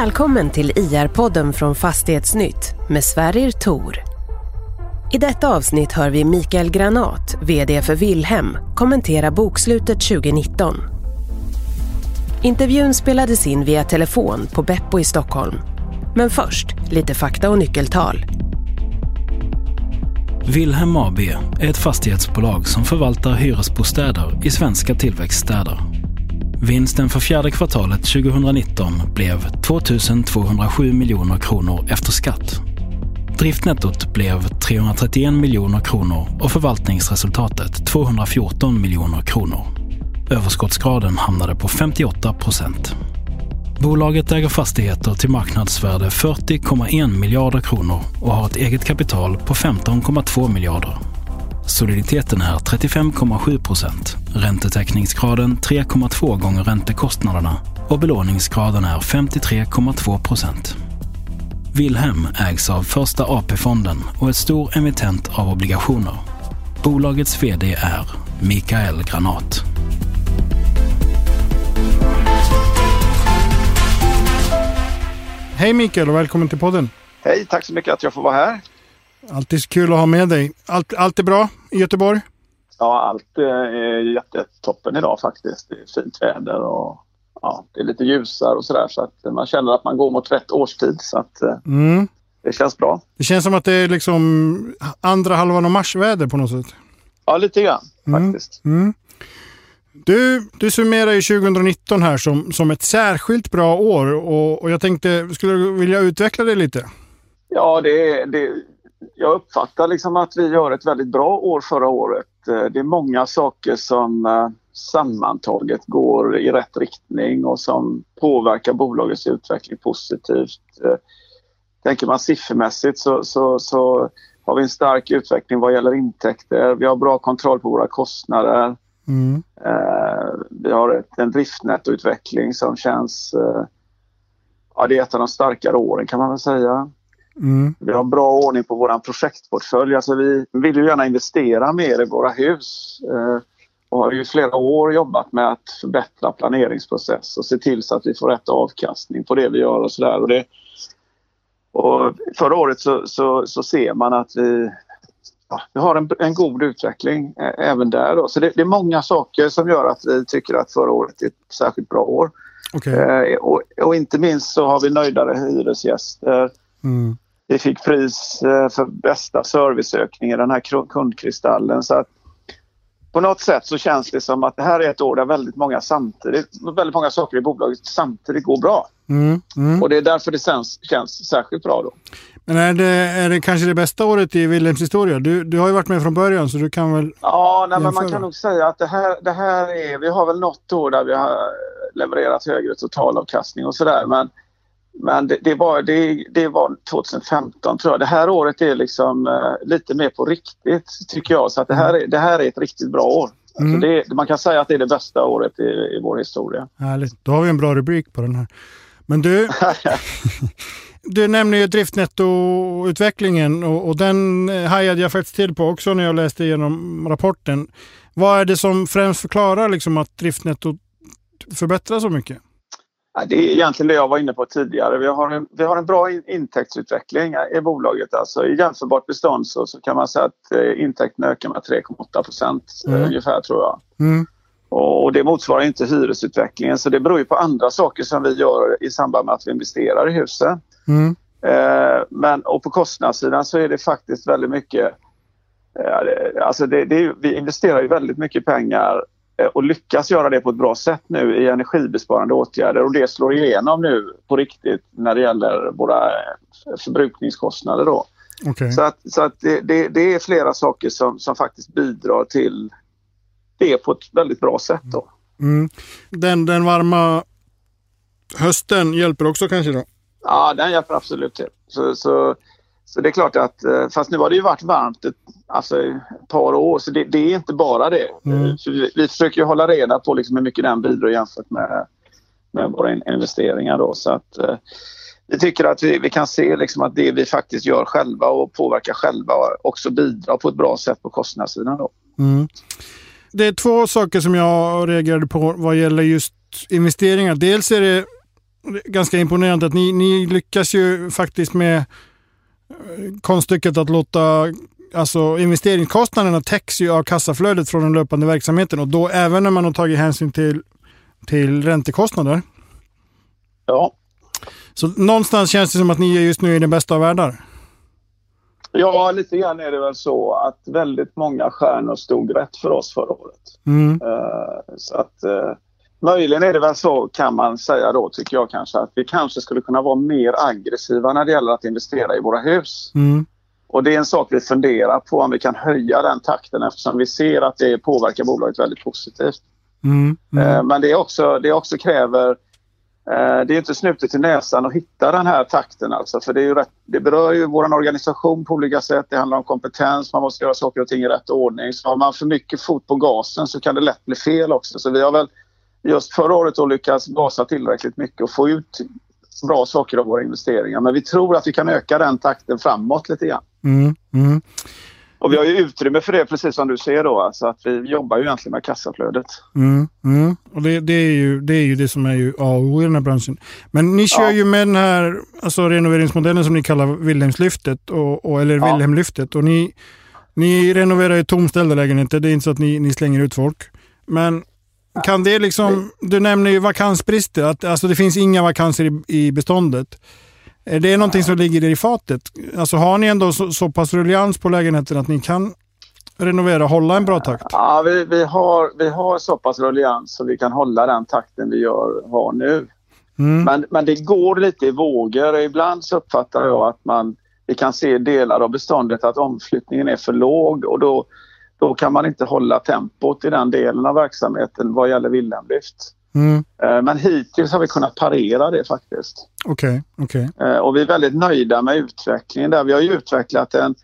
Välkommen till IR-podden från Fastighetsnytt med Sverrir Tor. I detta avsnitt hör vi Mikael Granat, VD för Wilhelm, kommentera bokslutet 2019. Intervjun spelades in via telefon på Beppo i Stockholm. Men först, lite fakta och nyckeltal. Wilhelm AB är ett fastighetsbolag som förvaltar hyresbostäder i svenska tillväxtstäder. Vinsten för fjärde kvartalet 2019 blev 2 207 miljoner kronor efter skatt. Driftnettot blev 331 miljoner kronor och förvaltningsresultatet 214 miljoner kronor. Överskottsgraden hamnade på 58 procent. Bolaget äger fastigheter till marknadsvärde 40,1 miljarder kronor och har ett eget kapital på 15,2 miljarder. Soliditeten är 35,7 procent, räntetäckningsgraden 3,2 gånger räntekostnaderna och belåningsgraden är 53,2 procent. Wilhelm ägs av Första AP-fonden och är stor emittent av obligationer. Bolagets VD är Mikael Granat. Hej Mikael och välkommen till podden. Hej, tack så mycket att jag får vara här. Alltid kul att ha med dig. Allt, allt är bra i Göteborg? Ja, allt är jättetoppen idag faktiskt. Det är fint väder och ja, det är lite ljusare och sådär så att man känner att man går mot rätt årstid. Så att eh, mm. det känns bra. Det känns som att det är liksom andra halvan av mars-väder på något sätt. Ja, lite grann mm. faktiskt. Mm. Du, du summerar ju 2019 här som, som ett särskilt bra år och, och jag tänkte, skulle du vilja utveckla det lite? Ja, det, det, jag uppfattar liksom att vi gör ett väldigt bra år förra året. Eh, det är många saker som eh, sammantaget går i rätt riktning och som påverkar bolagets utveckling positivt. Eh, tänker man siffermässigt så, så, så har vi en stark utveckling vad gäller intäkter. Vi har bra kontroll på våra kostnader. Mm. vi har en driftnettoutveckling som känns... ja, det är ett av de starkare åren kan man väl säga. Mm. Vi har bra ordning på vår projektportfölj. Alltså vi vill ju gärna investera mer i våra hus eh, och har ju flera år jobbat med att förbättra planeringsprocess och se till så att vi får rätt avkastning på det vi gör och sådär. Och, det, och förra året så, så, så, ser man att vi, ja, vi har en, en god utveckling eh, även där. Då. Så det, det, är många saker som gör att vi tycker att förra året är ett särskilt bra år. Okay. Eh, och, och, inte minst så har vi nöjdare hyresgäster. Mm. Vi fick pris eh, för bästa serviceökning i den här kundkristallen. Så att på något sätt så känns det som att det här är ett år där väldigt många, samtidigt, väldigt många saker i bolaget samtidigt går bra. Mm, mm. Och det är därför det känns, känns särskilt bra då. Men är det, är det kanske det bästa året i Wilhelms historia? Du, du har ju varit med från början så du kan väl Ja, nej, men man kan nog säga att det här, det här är... Vi har väl något år där vi har levererat högre totalavkastning och sådär men men det, det, var, det, det var 2015 tror jag. Det här året är liksom uh, lite mer på riktigt tycker jag. Så att det, här, är, det här är ett riktigt bra år. Alltså, mm. Alltså det, man kan säga att det är det bästa året i, i vår historia. Härligt. Då har vi en bra rubrik på den här. Men du, du nämner ju driftnettoutvecklingen och, och den hajade jag faktiskt till på också när jag läste igenom rapporten. Vad är det som främst förklarar liksom att driftnettot förbättras så mycket? Det är egentligen det jag var inne på tidigare. Vi har en, vi har en bra intäktsutveckling i bolaget. Alltså I jämförbart bestånd så, så kan man säga att eh, intäkterna ökar med 3,8 procent eh, mm. ungefär tror jag. Mm. Och, det motsvarar inte hyresutvecklingen så det beror ju på andra saker som vi gör i samband med att vi investerar i husen. Mm. Eh, men och på kostnadssidan så är det faktiskt väldigt mycket eh, Alltså det, det, vi investerar ju väldigt mycket pengar och lyckas göra det på ett bra sätt nu i energibesparande åtgärder och det slår igenom nu på riktigt när det gäller våra eh, förbrukningskostnader. Då. Okay. Så, att, så att det, det, det, är flera saker som, som faktiskt bidrar till det på ett väldigt bra sätt. Då. Mm. Den, den varma hösten hjälper också kanske? då? Ja, den hjälper absolut till. Så, så så det är klart att, eh, fast nu har det ju varit varmt ett, alltså ett par år så det, det är inte bara det. Mm. Vi, vi, försöker ju hålla reda på liksom hur mycket den bidrar jämfört med, med våra investeringar. Då. Så att, eh, vi tycker att vi, vi kan se liksom att det vi faktiskt gör själva och påverkar själva också bidrar på ett bra sätt på kostnadssidan. Då. Mm. Det är två saker som jag reagerade på vad gäller just investeringar. Dels är det ganska imponerande att ni, ni lyckas ju faktiskt med konststycket att låta alltså investeringskostnaderna täcks ju av kassaflödet från den löpande verksamheten och då även när man har tagit hänsyn till, till räntekostnader. Ja. Så någonstans känns det som att ni just nu är den bästa av världar. Ja, lite grann är det väl så att väldigt många stjärnor stod rätt för oss förra året. Mm. Uh, så att uh, möjligen är det väl så kan man säga då tycker jag kanske att vi kanske skulle kunna vara mer aggressiva när det gäller att investera i våra hus. Mm. Och det är en sak vi funderar på om vi kan höja den takten eftersom vi ser att det påverkar bolaget väldigt positivt. Mm, mm. Eh, men det också, det också kräver eh, det är inte snutet i näsan att hitta den här takten alltså, för det, är rätt, det berör ju vår organisation på olika sätt. Det handlar om kompetens, man måste göra saker och ting i rätt ordning. Så har man för mycket fot på gasen så kan det lätt bli fel också. Så vi har väl just förra året då lyckats gasa tillräckligt mycket och få ut bra saker av våra investeringar. Men vi tror att vi kan öka den takten framåt lite grann. Mm, mm. Och vi har ju utrymme för det precis som du ser då. Alltså att vi jobbar ju egentligen med kassaflödet. Mm, mm. Och det, det, är ju, det är ju det som är ju A och O i den här branschen. Men ni kör ja. ju med den här alltså renoveringsmodellen som ni kallar Wilhelmslyftet, och, och, eller ja. Wilhelmlyftet. Och ni, ni renoverar ju tomställda lägenheter. Det är inte så att ni, ni slänger ut folk. Men kan det liksom, du nämner ju vakansbrister, att alltså det finns inga vakanser i, i beståndet. Är det någonting som ligger i fatet? Alltså har ni ändå så, så pass ruljans på lägenheten att ni kan renovera och hålla en bra takt? Ja, vi, vi, har, vi har så pass ruljans så vi kan hålla den takten vi gör, har nu. Mm. Men, men det går lite i vågor. Ibland så uppfattar jag att man, vi kan se delar av beståndet att omflyttningen är för låg och då då kan man inte hålla tempot i den delen av verksamheten vad gäller Wilhelmlyft. Mm. Eh, men hittills har vi kunnat parera det faktiskt. Okej, okay, okay, eh, Och vi är väldigt nöjda med utvecklingen där. Vi har utvecklat en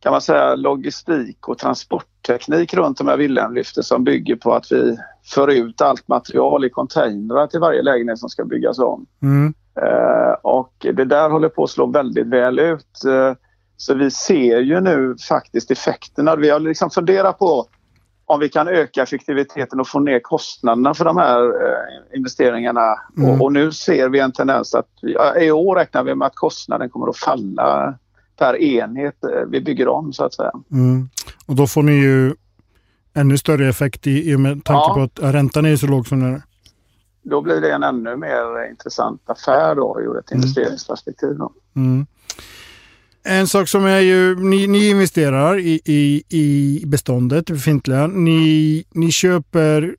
kan man säga logistik och transportteknik runt de här Wilhelmlyften som bygger på att vi för ut allt material i containrar till varje lägenhet som ska byggas om. Mm. Eh, och det där håller på att slå väldigt väl ut. Så vi ser ju nu faktiskt effekterna. Vi har liksom funderat på om vi kan öka effektiviteten och få ner kostnaderna för de här eh, investeringarna. Mm. Och, och, nu ser vi en tendens att i år räknar vi med att kostnaden kommer att falla per enhet eh, vi bygger om så att säga. Mm. Och då får ni ju ännu större effekt i, i med tanke ja. på att räntan är så låg som den är. Då blir det en ännu mer intressant affär då ur ett mm. investeringsperspektiv. Då. Mm. En sak som är ju, ni, ni investerar i, i, i beståndet, befintliga. Ni, ni köper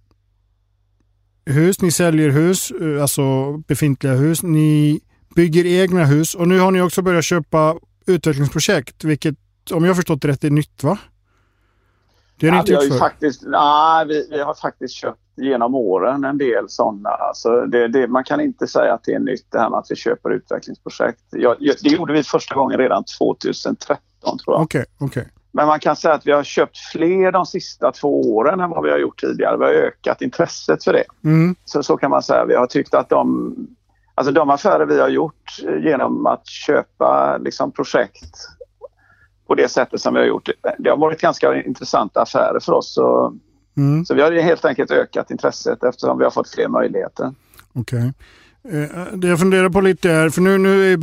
hus, ni säljer hus, eh, alltså befintliga hus. Ni bygger egna hus och nu har ni också börjat köpa utvecklingsprojekt, vilket om jag förstått rätt är nytt va? Det har ja, inte gjort faktiskt, nej, vi, vi, har faktiskt köpt genom åren en del sådana. Alltså det, det, man kan inte säga att det är nytt det här med att vi köper utvecklingsprojekt. Jag, det gjorde vi första gången redan 2013 tror jag. Okay, okay. Men man kan säga att vi har köpt fler de sista två åren än vad vi har gjort tidigare. Vi har ökat intresset för det. Mm. Så, så kan man säga. Vi har tyckt att de, alltså de affärer vi har gjort genom att köpa liksom projekt på det sättet som vi har gjort. Det har varit ganska intressanta affärer för oss. Så, mm. så vi har helt enkelt ökat intresset eftersom vi har fått fler möjligheter. Okej. Okay. Eh, det jag funderar på lite är, för nu, nu är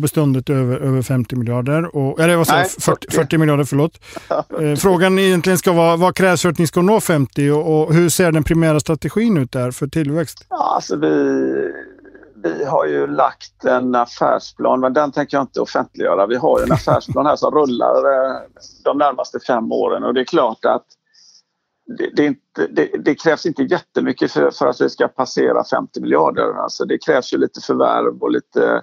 beståndet över, över 50 miljarder, och, eller vad säger 40, 40 miljarder, förlåt. eh, frågan egentligen ska vara, vad krävs för att ni ska nå 50 och, och hur ser den primära strategin ut där för tillväxt? Ja, alltså vi, vi har ju lagt en affärsplan, men den tänker jag inte offentliggöra. Vi har en affärsplan här som rullar eh, de närmaste fem åren och det är klart att det, det, inte, det, det krävs inte jättemycket för, för att vi ska passera 50 miljarder. Alltså det krävs ju lite förvärv och lite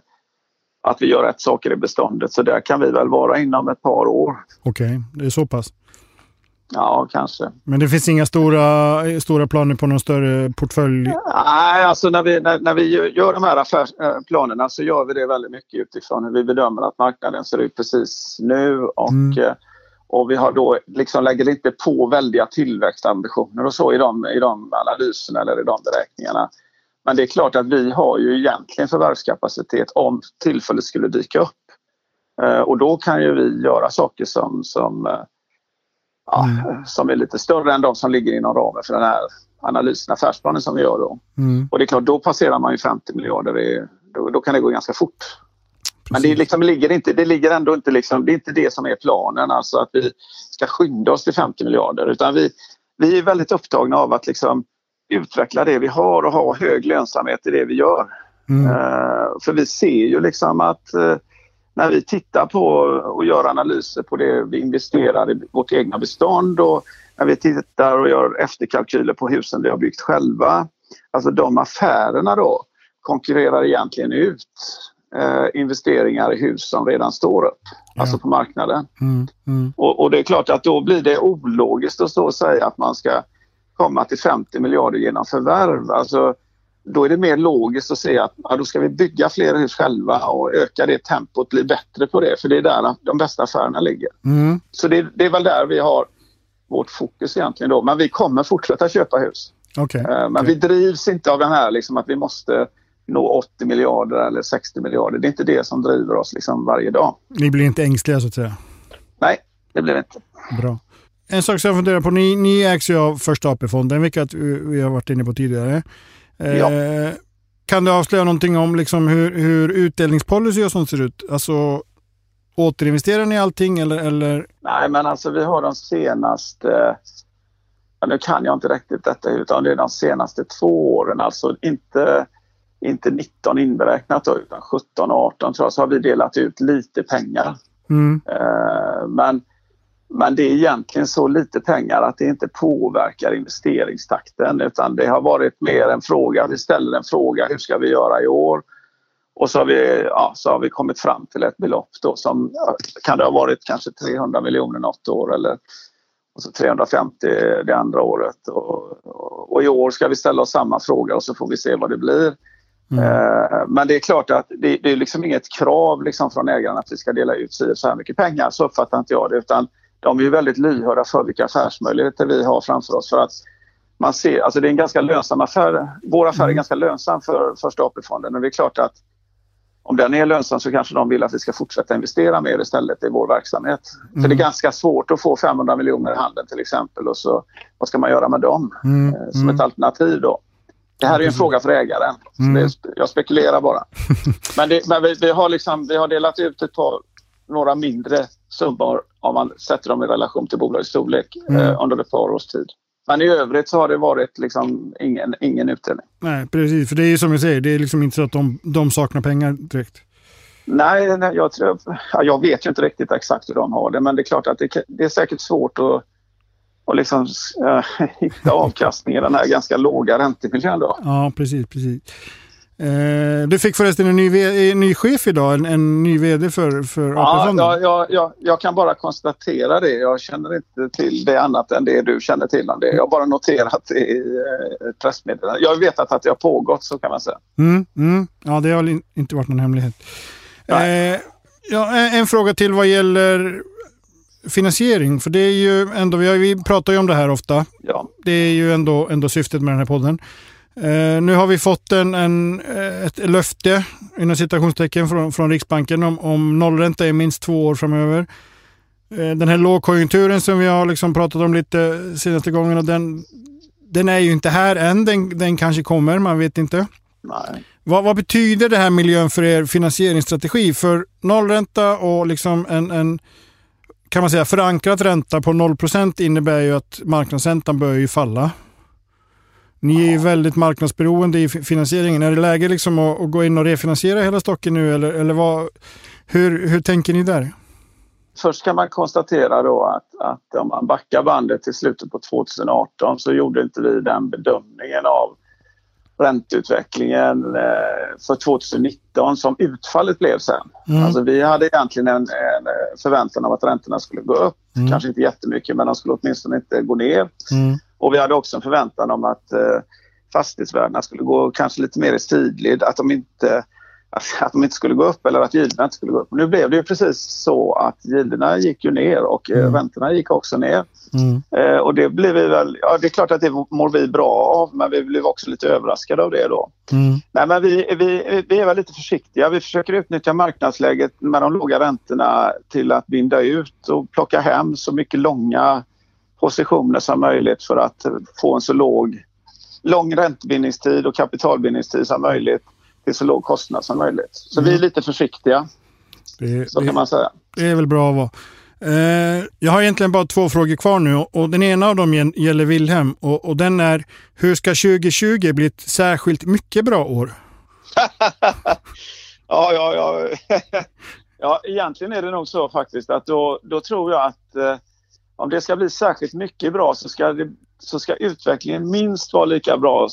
att vi gör rätt saker i beståndet. Så där kan vi väl vara inom ett par år. Okej, okay, det är så pass. Ja, kanske. Men det finns inga stora, stora planer på någon större portfölj? Nej, alltså när vi, när, när vi gör de här affärsplanerna så gör vi det väldigt mycket utifrån hur vi bedömer att marknaden ser ut precis nu. Och, mm. Eh, och vi har då liksom lägger inte på väldiga tillväxtambitioner och så i de, i de analyserna eller i de beräkningarna. Men det är klart att vi har ju egentligen förvärvskapacitet om tillfället skulle dyka upp. Eh, och då kan ju vi göra saker som, som eh, ja, mm. som är lite större än de som ligger inom ramen för den här analysen, affärsplanen som vi gör då. Mm. Och det är klart, då passerar man ju 50 miljarder. Det, då, då, kan det gå ganska fort. Precis. Men det, liksom ligger inte, det ligger ändå inte liksom, det är inte det som är planen, alltså att vi ska skynda oss till 50 miljarder. Utan vi, vi är väldigt upptagna av att liksom utveckla det vi har och ha hög lönsamhet i det vi gör. Mm. Uh, för vi ser ju liksom att uh, när vi tittar på och gör analyser på det vi investerar i vårt egna bestånd och när vi tittar och gör efterkalkyler på husen vi har byggt själva. Alltså de affärerna då konkurrerar egentligen ut eh, investeringar i hus som redan står upp, ja. alltså på marknaden. Mm, mm. Och, och, det är klart att då blir det ologiskt att stå och säga att man ska komma till 50 miljarder genom förvärv. Alltså, då är det mer logiskt att säga att ja, då ska vi bygga fler hus själva och öka det tempot, bli bättre på det, för det är där de bästa affärerna ligger. Mm. Så det, det, är väl där vi har vårt fokus egentligen då. Men vi kommer fortsätta köpa hus. Okay. Eh, men vi drivs inte av den här liksom att vi måste nå 80 miljarder eller 60 miljarder. Det är inte det som driver oss liksom varje dag. Ni blir inte ängsliga så att säga? Nej, det blir det inte. Bra. En sak som jag funderar på, ni, ni ägs ju av Första AP-fonden, vilket vi har varit inne på tidigare. Ja. Eh, kan du avslöja någonting om liksom hur, hur utdelningspolicy och sånt ser ut? Alltså återinvesterar ni allting eller, eller? Nej men alltså vi har de senaste, ja, nu kan jag inte riktigt detta utan det är de senaste två åren, alltså inte, inte 19 inberäknat då, utan 17 och 18 tror jag, så har vi delat ut lite pengar. Mm. Eh, men men det är egentligen så lite pengar att det inte påverkar investeringstakten utan det har varit mer en fråga, vi ställer en fråga, hur ska vi göra i år? Och så har vi, ja, så har vi kommit fram till ett belopp då som kan det ha varit kanske 300 miljoner något år eller och så 350 det andra året. Och, och, och, i år ska vi ställa oss samma fråga och så får vi se vad det blir. Mm. Eh, men det är klart att det, det är liksom inget krav liksom från ägarna att vi ska dela ut så här mycket pengar, så uppfattar inte jag det. Utan de är ju väldigt lyhörda för vilka affärsmöjligheter vi har framför oss. För att man ser, alltså det är en ganska lönsam affär. Vår affär är mm. ganska lönsam för Första AP-fonden och det är klart att om den är lönsam så kanske de vill att vi ska fortsätta investera mer istället i vår verksamhet. Mm. För det är ganska svårt att få 500 miljoner i handen till exempel och så vad ska man göra med dem mm. Eh, som ett mm. alternativ då? Det här är en fråga för ägaren. Mm. Är, jag spekulerar bara. men, det, men vi, vi, har liksom, vi har delat ut ett par, några mindre summor om man sätter dem i relation till bolagets storlek mm. eh, under ett par års tid. Men i övrigt så har det varit liksom ingen, ingen utdelning. Nej, precis. För det är ju som jag säger, det är liksom inte så att de, de saknar pengar direkt. Nej, nej jag, tror, jag vet ju inte riktigt exakt hur de har det, men det är klart att det, det är säkert svårt att och liksom äh, hitta avkastning i den här ganska låga räntemiljön. Då. Ja, precis. precis. Eh, du fick förresten en ny, en ny chef idag, en, en ny vd för, för AP-fonden. Ja, ja, ja, jag kan bara konstatera det. Jag känner inte till det annat än det du känner till om det. Jag har bara noterat det i eh, ett pressmeddelande. Jag har vetat att det har pågått så kan man säga. Mm, mm. Ja, det har inte varit någon hemlighet. Eh, ja, en fråga till vad gäller finansiering. För det är ju ändå, vi, har, vi pratar ju om det här ofta. Ja. Det är ju ändå, ändå syftet med den här podden. Eh, nu har vi fått en, en, eh, ett löfte inom citationstecken från, från Riksbanken om, om nollränta i minst två år framöver. Eh, den här lågkonjunkturen som vi har liksom pratat om lite senaste gångerna, den, den är ju inte här än. Den, den kanske kommer, man vet inte. Nej. Vad, vad, betyder det här miljön för er finansieringsstrategi? För nollränta och liksom en, en kan man säga förankrat ränta på 0% innebär ju att marknadsräntan börjar ju falla. Ni är ju väldigt marknadsberoende i finansieringen. Är det läge liksom att, att gå in och refinansiera hela stocken nu eller, eller vad, hur, hur tänker ni där? Först kan man konstatera då att, att om man backar bandet till slutet på 2018 så gjorde inte vi den bedömningen av ränteutvecklingen eh, för 2019 som utfallet blev sen. Mm. Alltså vi hade egentligen en, en förväntan av att räntorna skulle gå upp. Mm. Kanske inte jättemycket men de skulle åtminstone inte gå ner. Mm. Och vi hade också en förväntan om att eh, fastighetsvärdena skulle gå kanske lite mer i sidled, att de inte att de inte skulle gå upp eller att gilderna inte skulle gå upp. Nu blev det ju precis så att gilderna gick ju ner och eh, mm. räntorna gick också ner. Mm. Eh, och det blev vi väl, ja det är klart att det mår vi bra av men vi blev också lite överraskade av det då. Mm. Nej men vi, vi, vi är väl lite försiktiga. Vi försöker utnyttja marknadsläget med de låga räntorna till att binda ut och plocka hem så mycket långa positioner som möjligt för att få en så låg lång räntebindningstid och kapitalbindningstid som möjligt till så låg kostnad som möjligt. Så mm. vi är mm. lite försiktiga. Det, så det, kan man säga. Det är väl bra att vara. Eh, jag har egentligen bara två frågor kvar nu och den ena av dem gäller Wilhelm och, och den är hur ska 2020 bli ett särskilt mycket bra år? ja, ja, ja. ja, egentligen är det nog så faktiskt att då, då tror jag att eh, om det ska bli särskilt mycket bra så ska, det, så ska utvecklingen minst vara lika bra,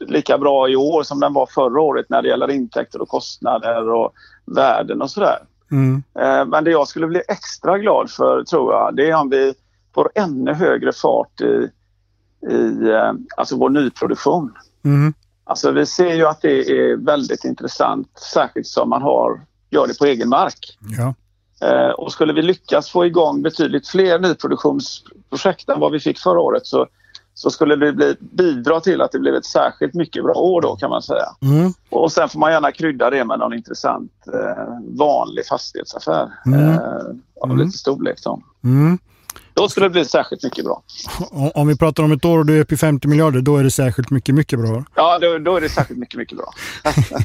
lika bra i år som den var förra året när det gäller intäkter och kostnader och värden och sådär. Mm. Eh, men det jag skulle bli extra glad för tror jag, det är om vi får ännu högre fart i, i eh, alltså vår nyproduktion. Mm. Alltså vi ser ju att det är väldigt intressant, särskilt som man har, gör det på egen mark. Ja. Eh, och skulle vi lyckas få igång betydligt fler nyproduktionsprojekt än vad vi fick förra året så, så skulle det bli, bidra till att det blev ett särskilt mycket bra år då kan man säga. Mm. Och sen får man gärna krydda det med någon intressant eh, vanlig fastighetsaffär mm. eh, av mm. lite storlek. Då. Mm. Då skulle det bli särskilt mycket bra. Om vi pratar om ett år och du är uppe i 50 miljarder, då är det särskilt mycket, mycket bra? Ja, då, då är det särskilt mycket, mycket bra.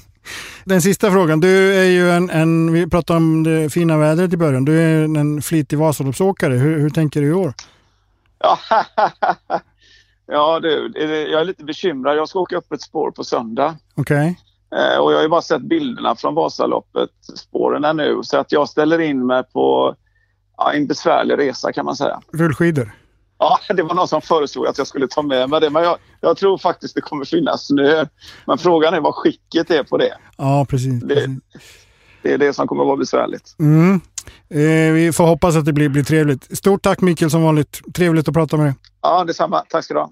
Den sista frågan. Du är ju en, en, vi pratade om det fina vädret i början. Du är en flitig Vasaloppsåkare. Hur, hur tänker du i år? Ja, ja du, jag är lite bekymrad. Jag ska åka upp ett spår på söndag. Okej. Okay. Eh, och jag har ju bara sett bilderna från Vasaloppet, spåren är nu. Så att jag ställer in mig på ja, en besvärlig resa kan man säga. Rullskidor? Ja, det var någon som föreslog att jag skulle ta med mig det. Men jag, jag tror faktiskt det kommer finnas snö. Men frågan är vad skicket är på det. Ja, precis. Det, precis. det är det som kommer att vara besvärligt. Mm. Eh, vi får hoppas att det blir, blir trevligt. Stort tack Mikael som vanligt. Trevligt att prata med dig. Ja, detsamma. Tack ska du ha.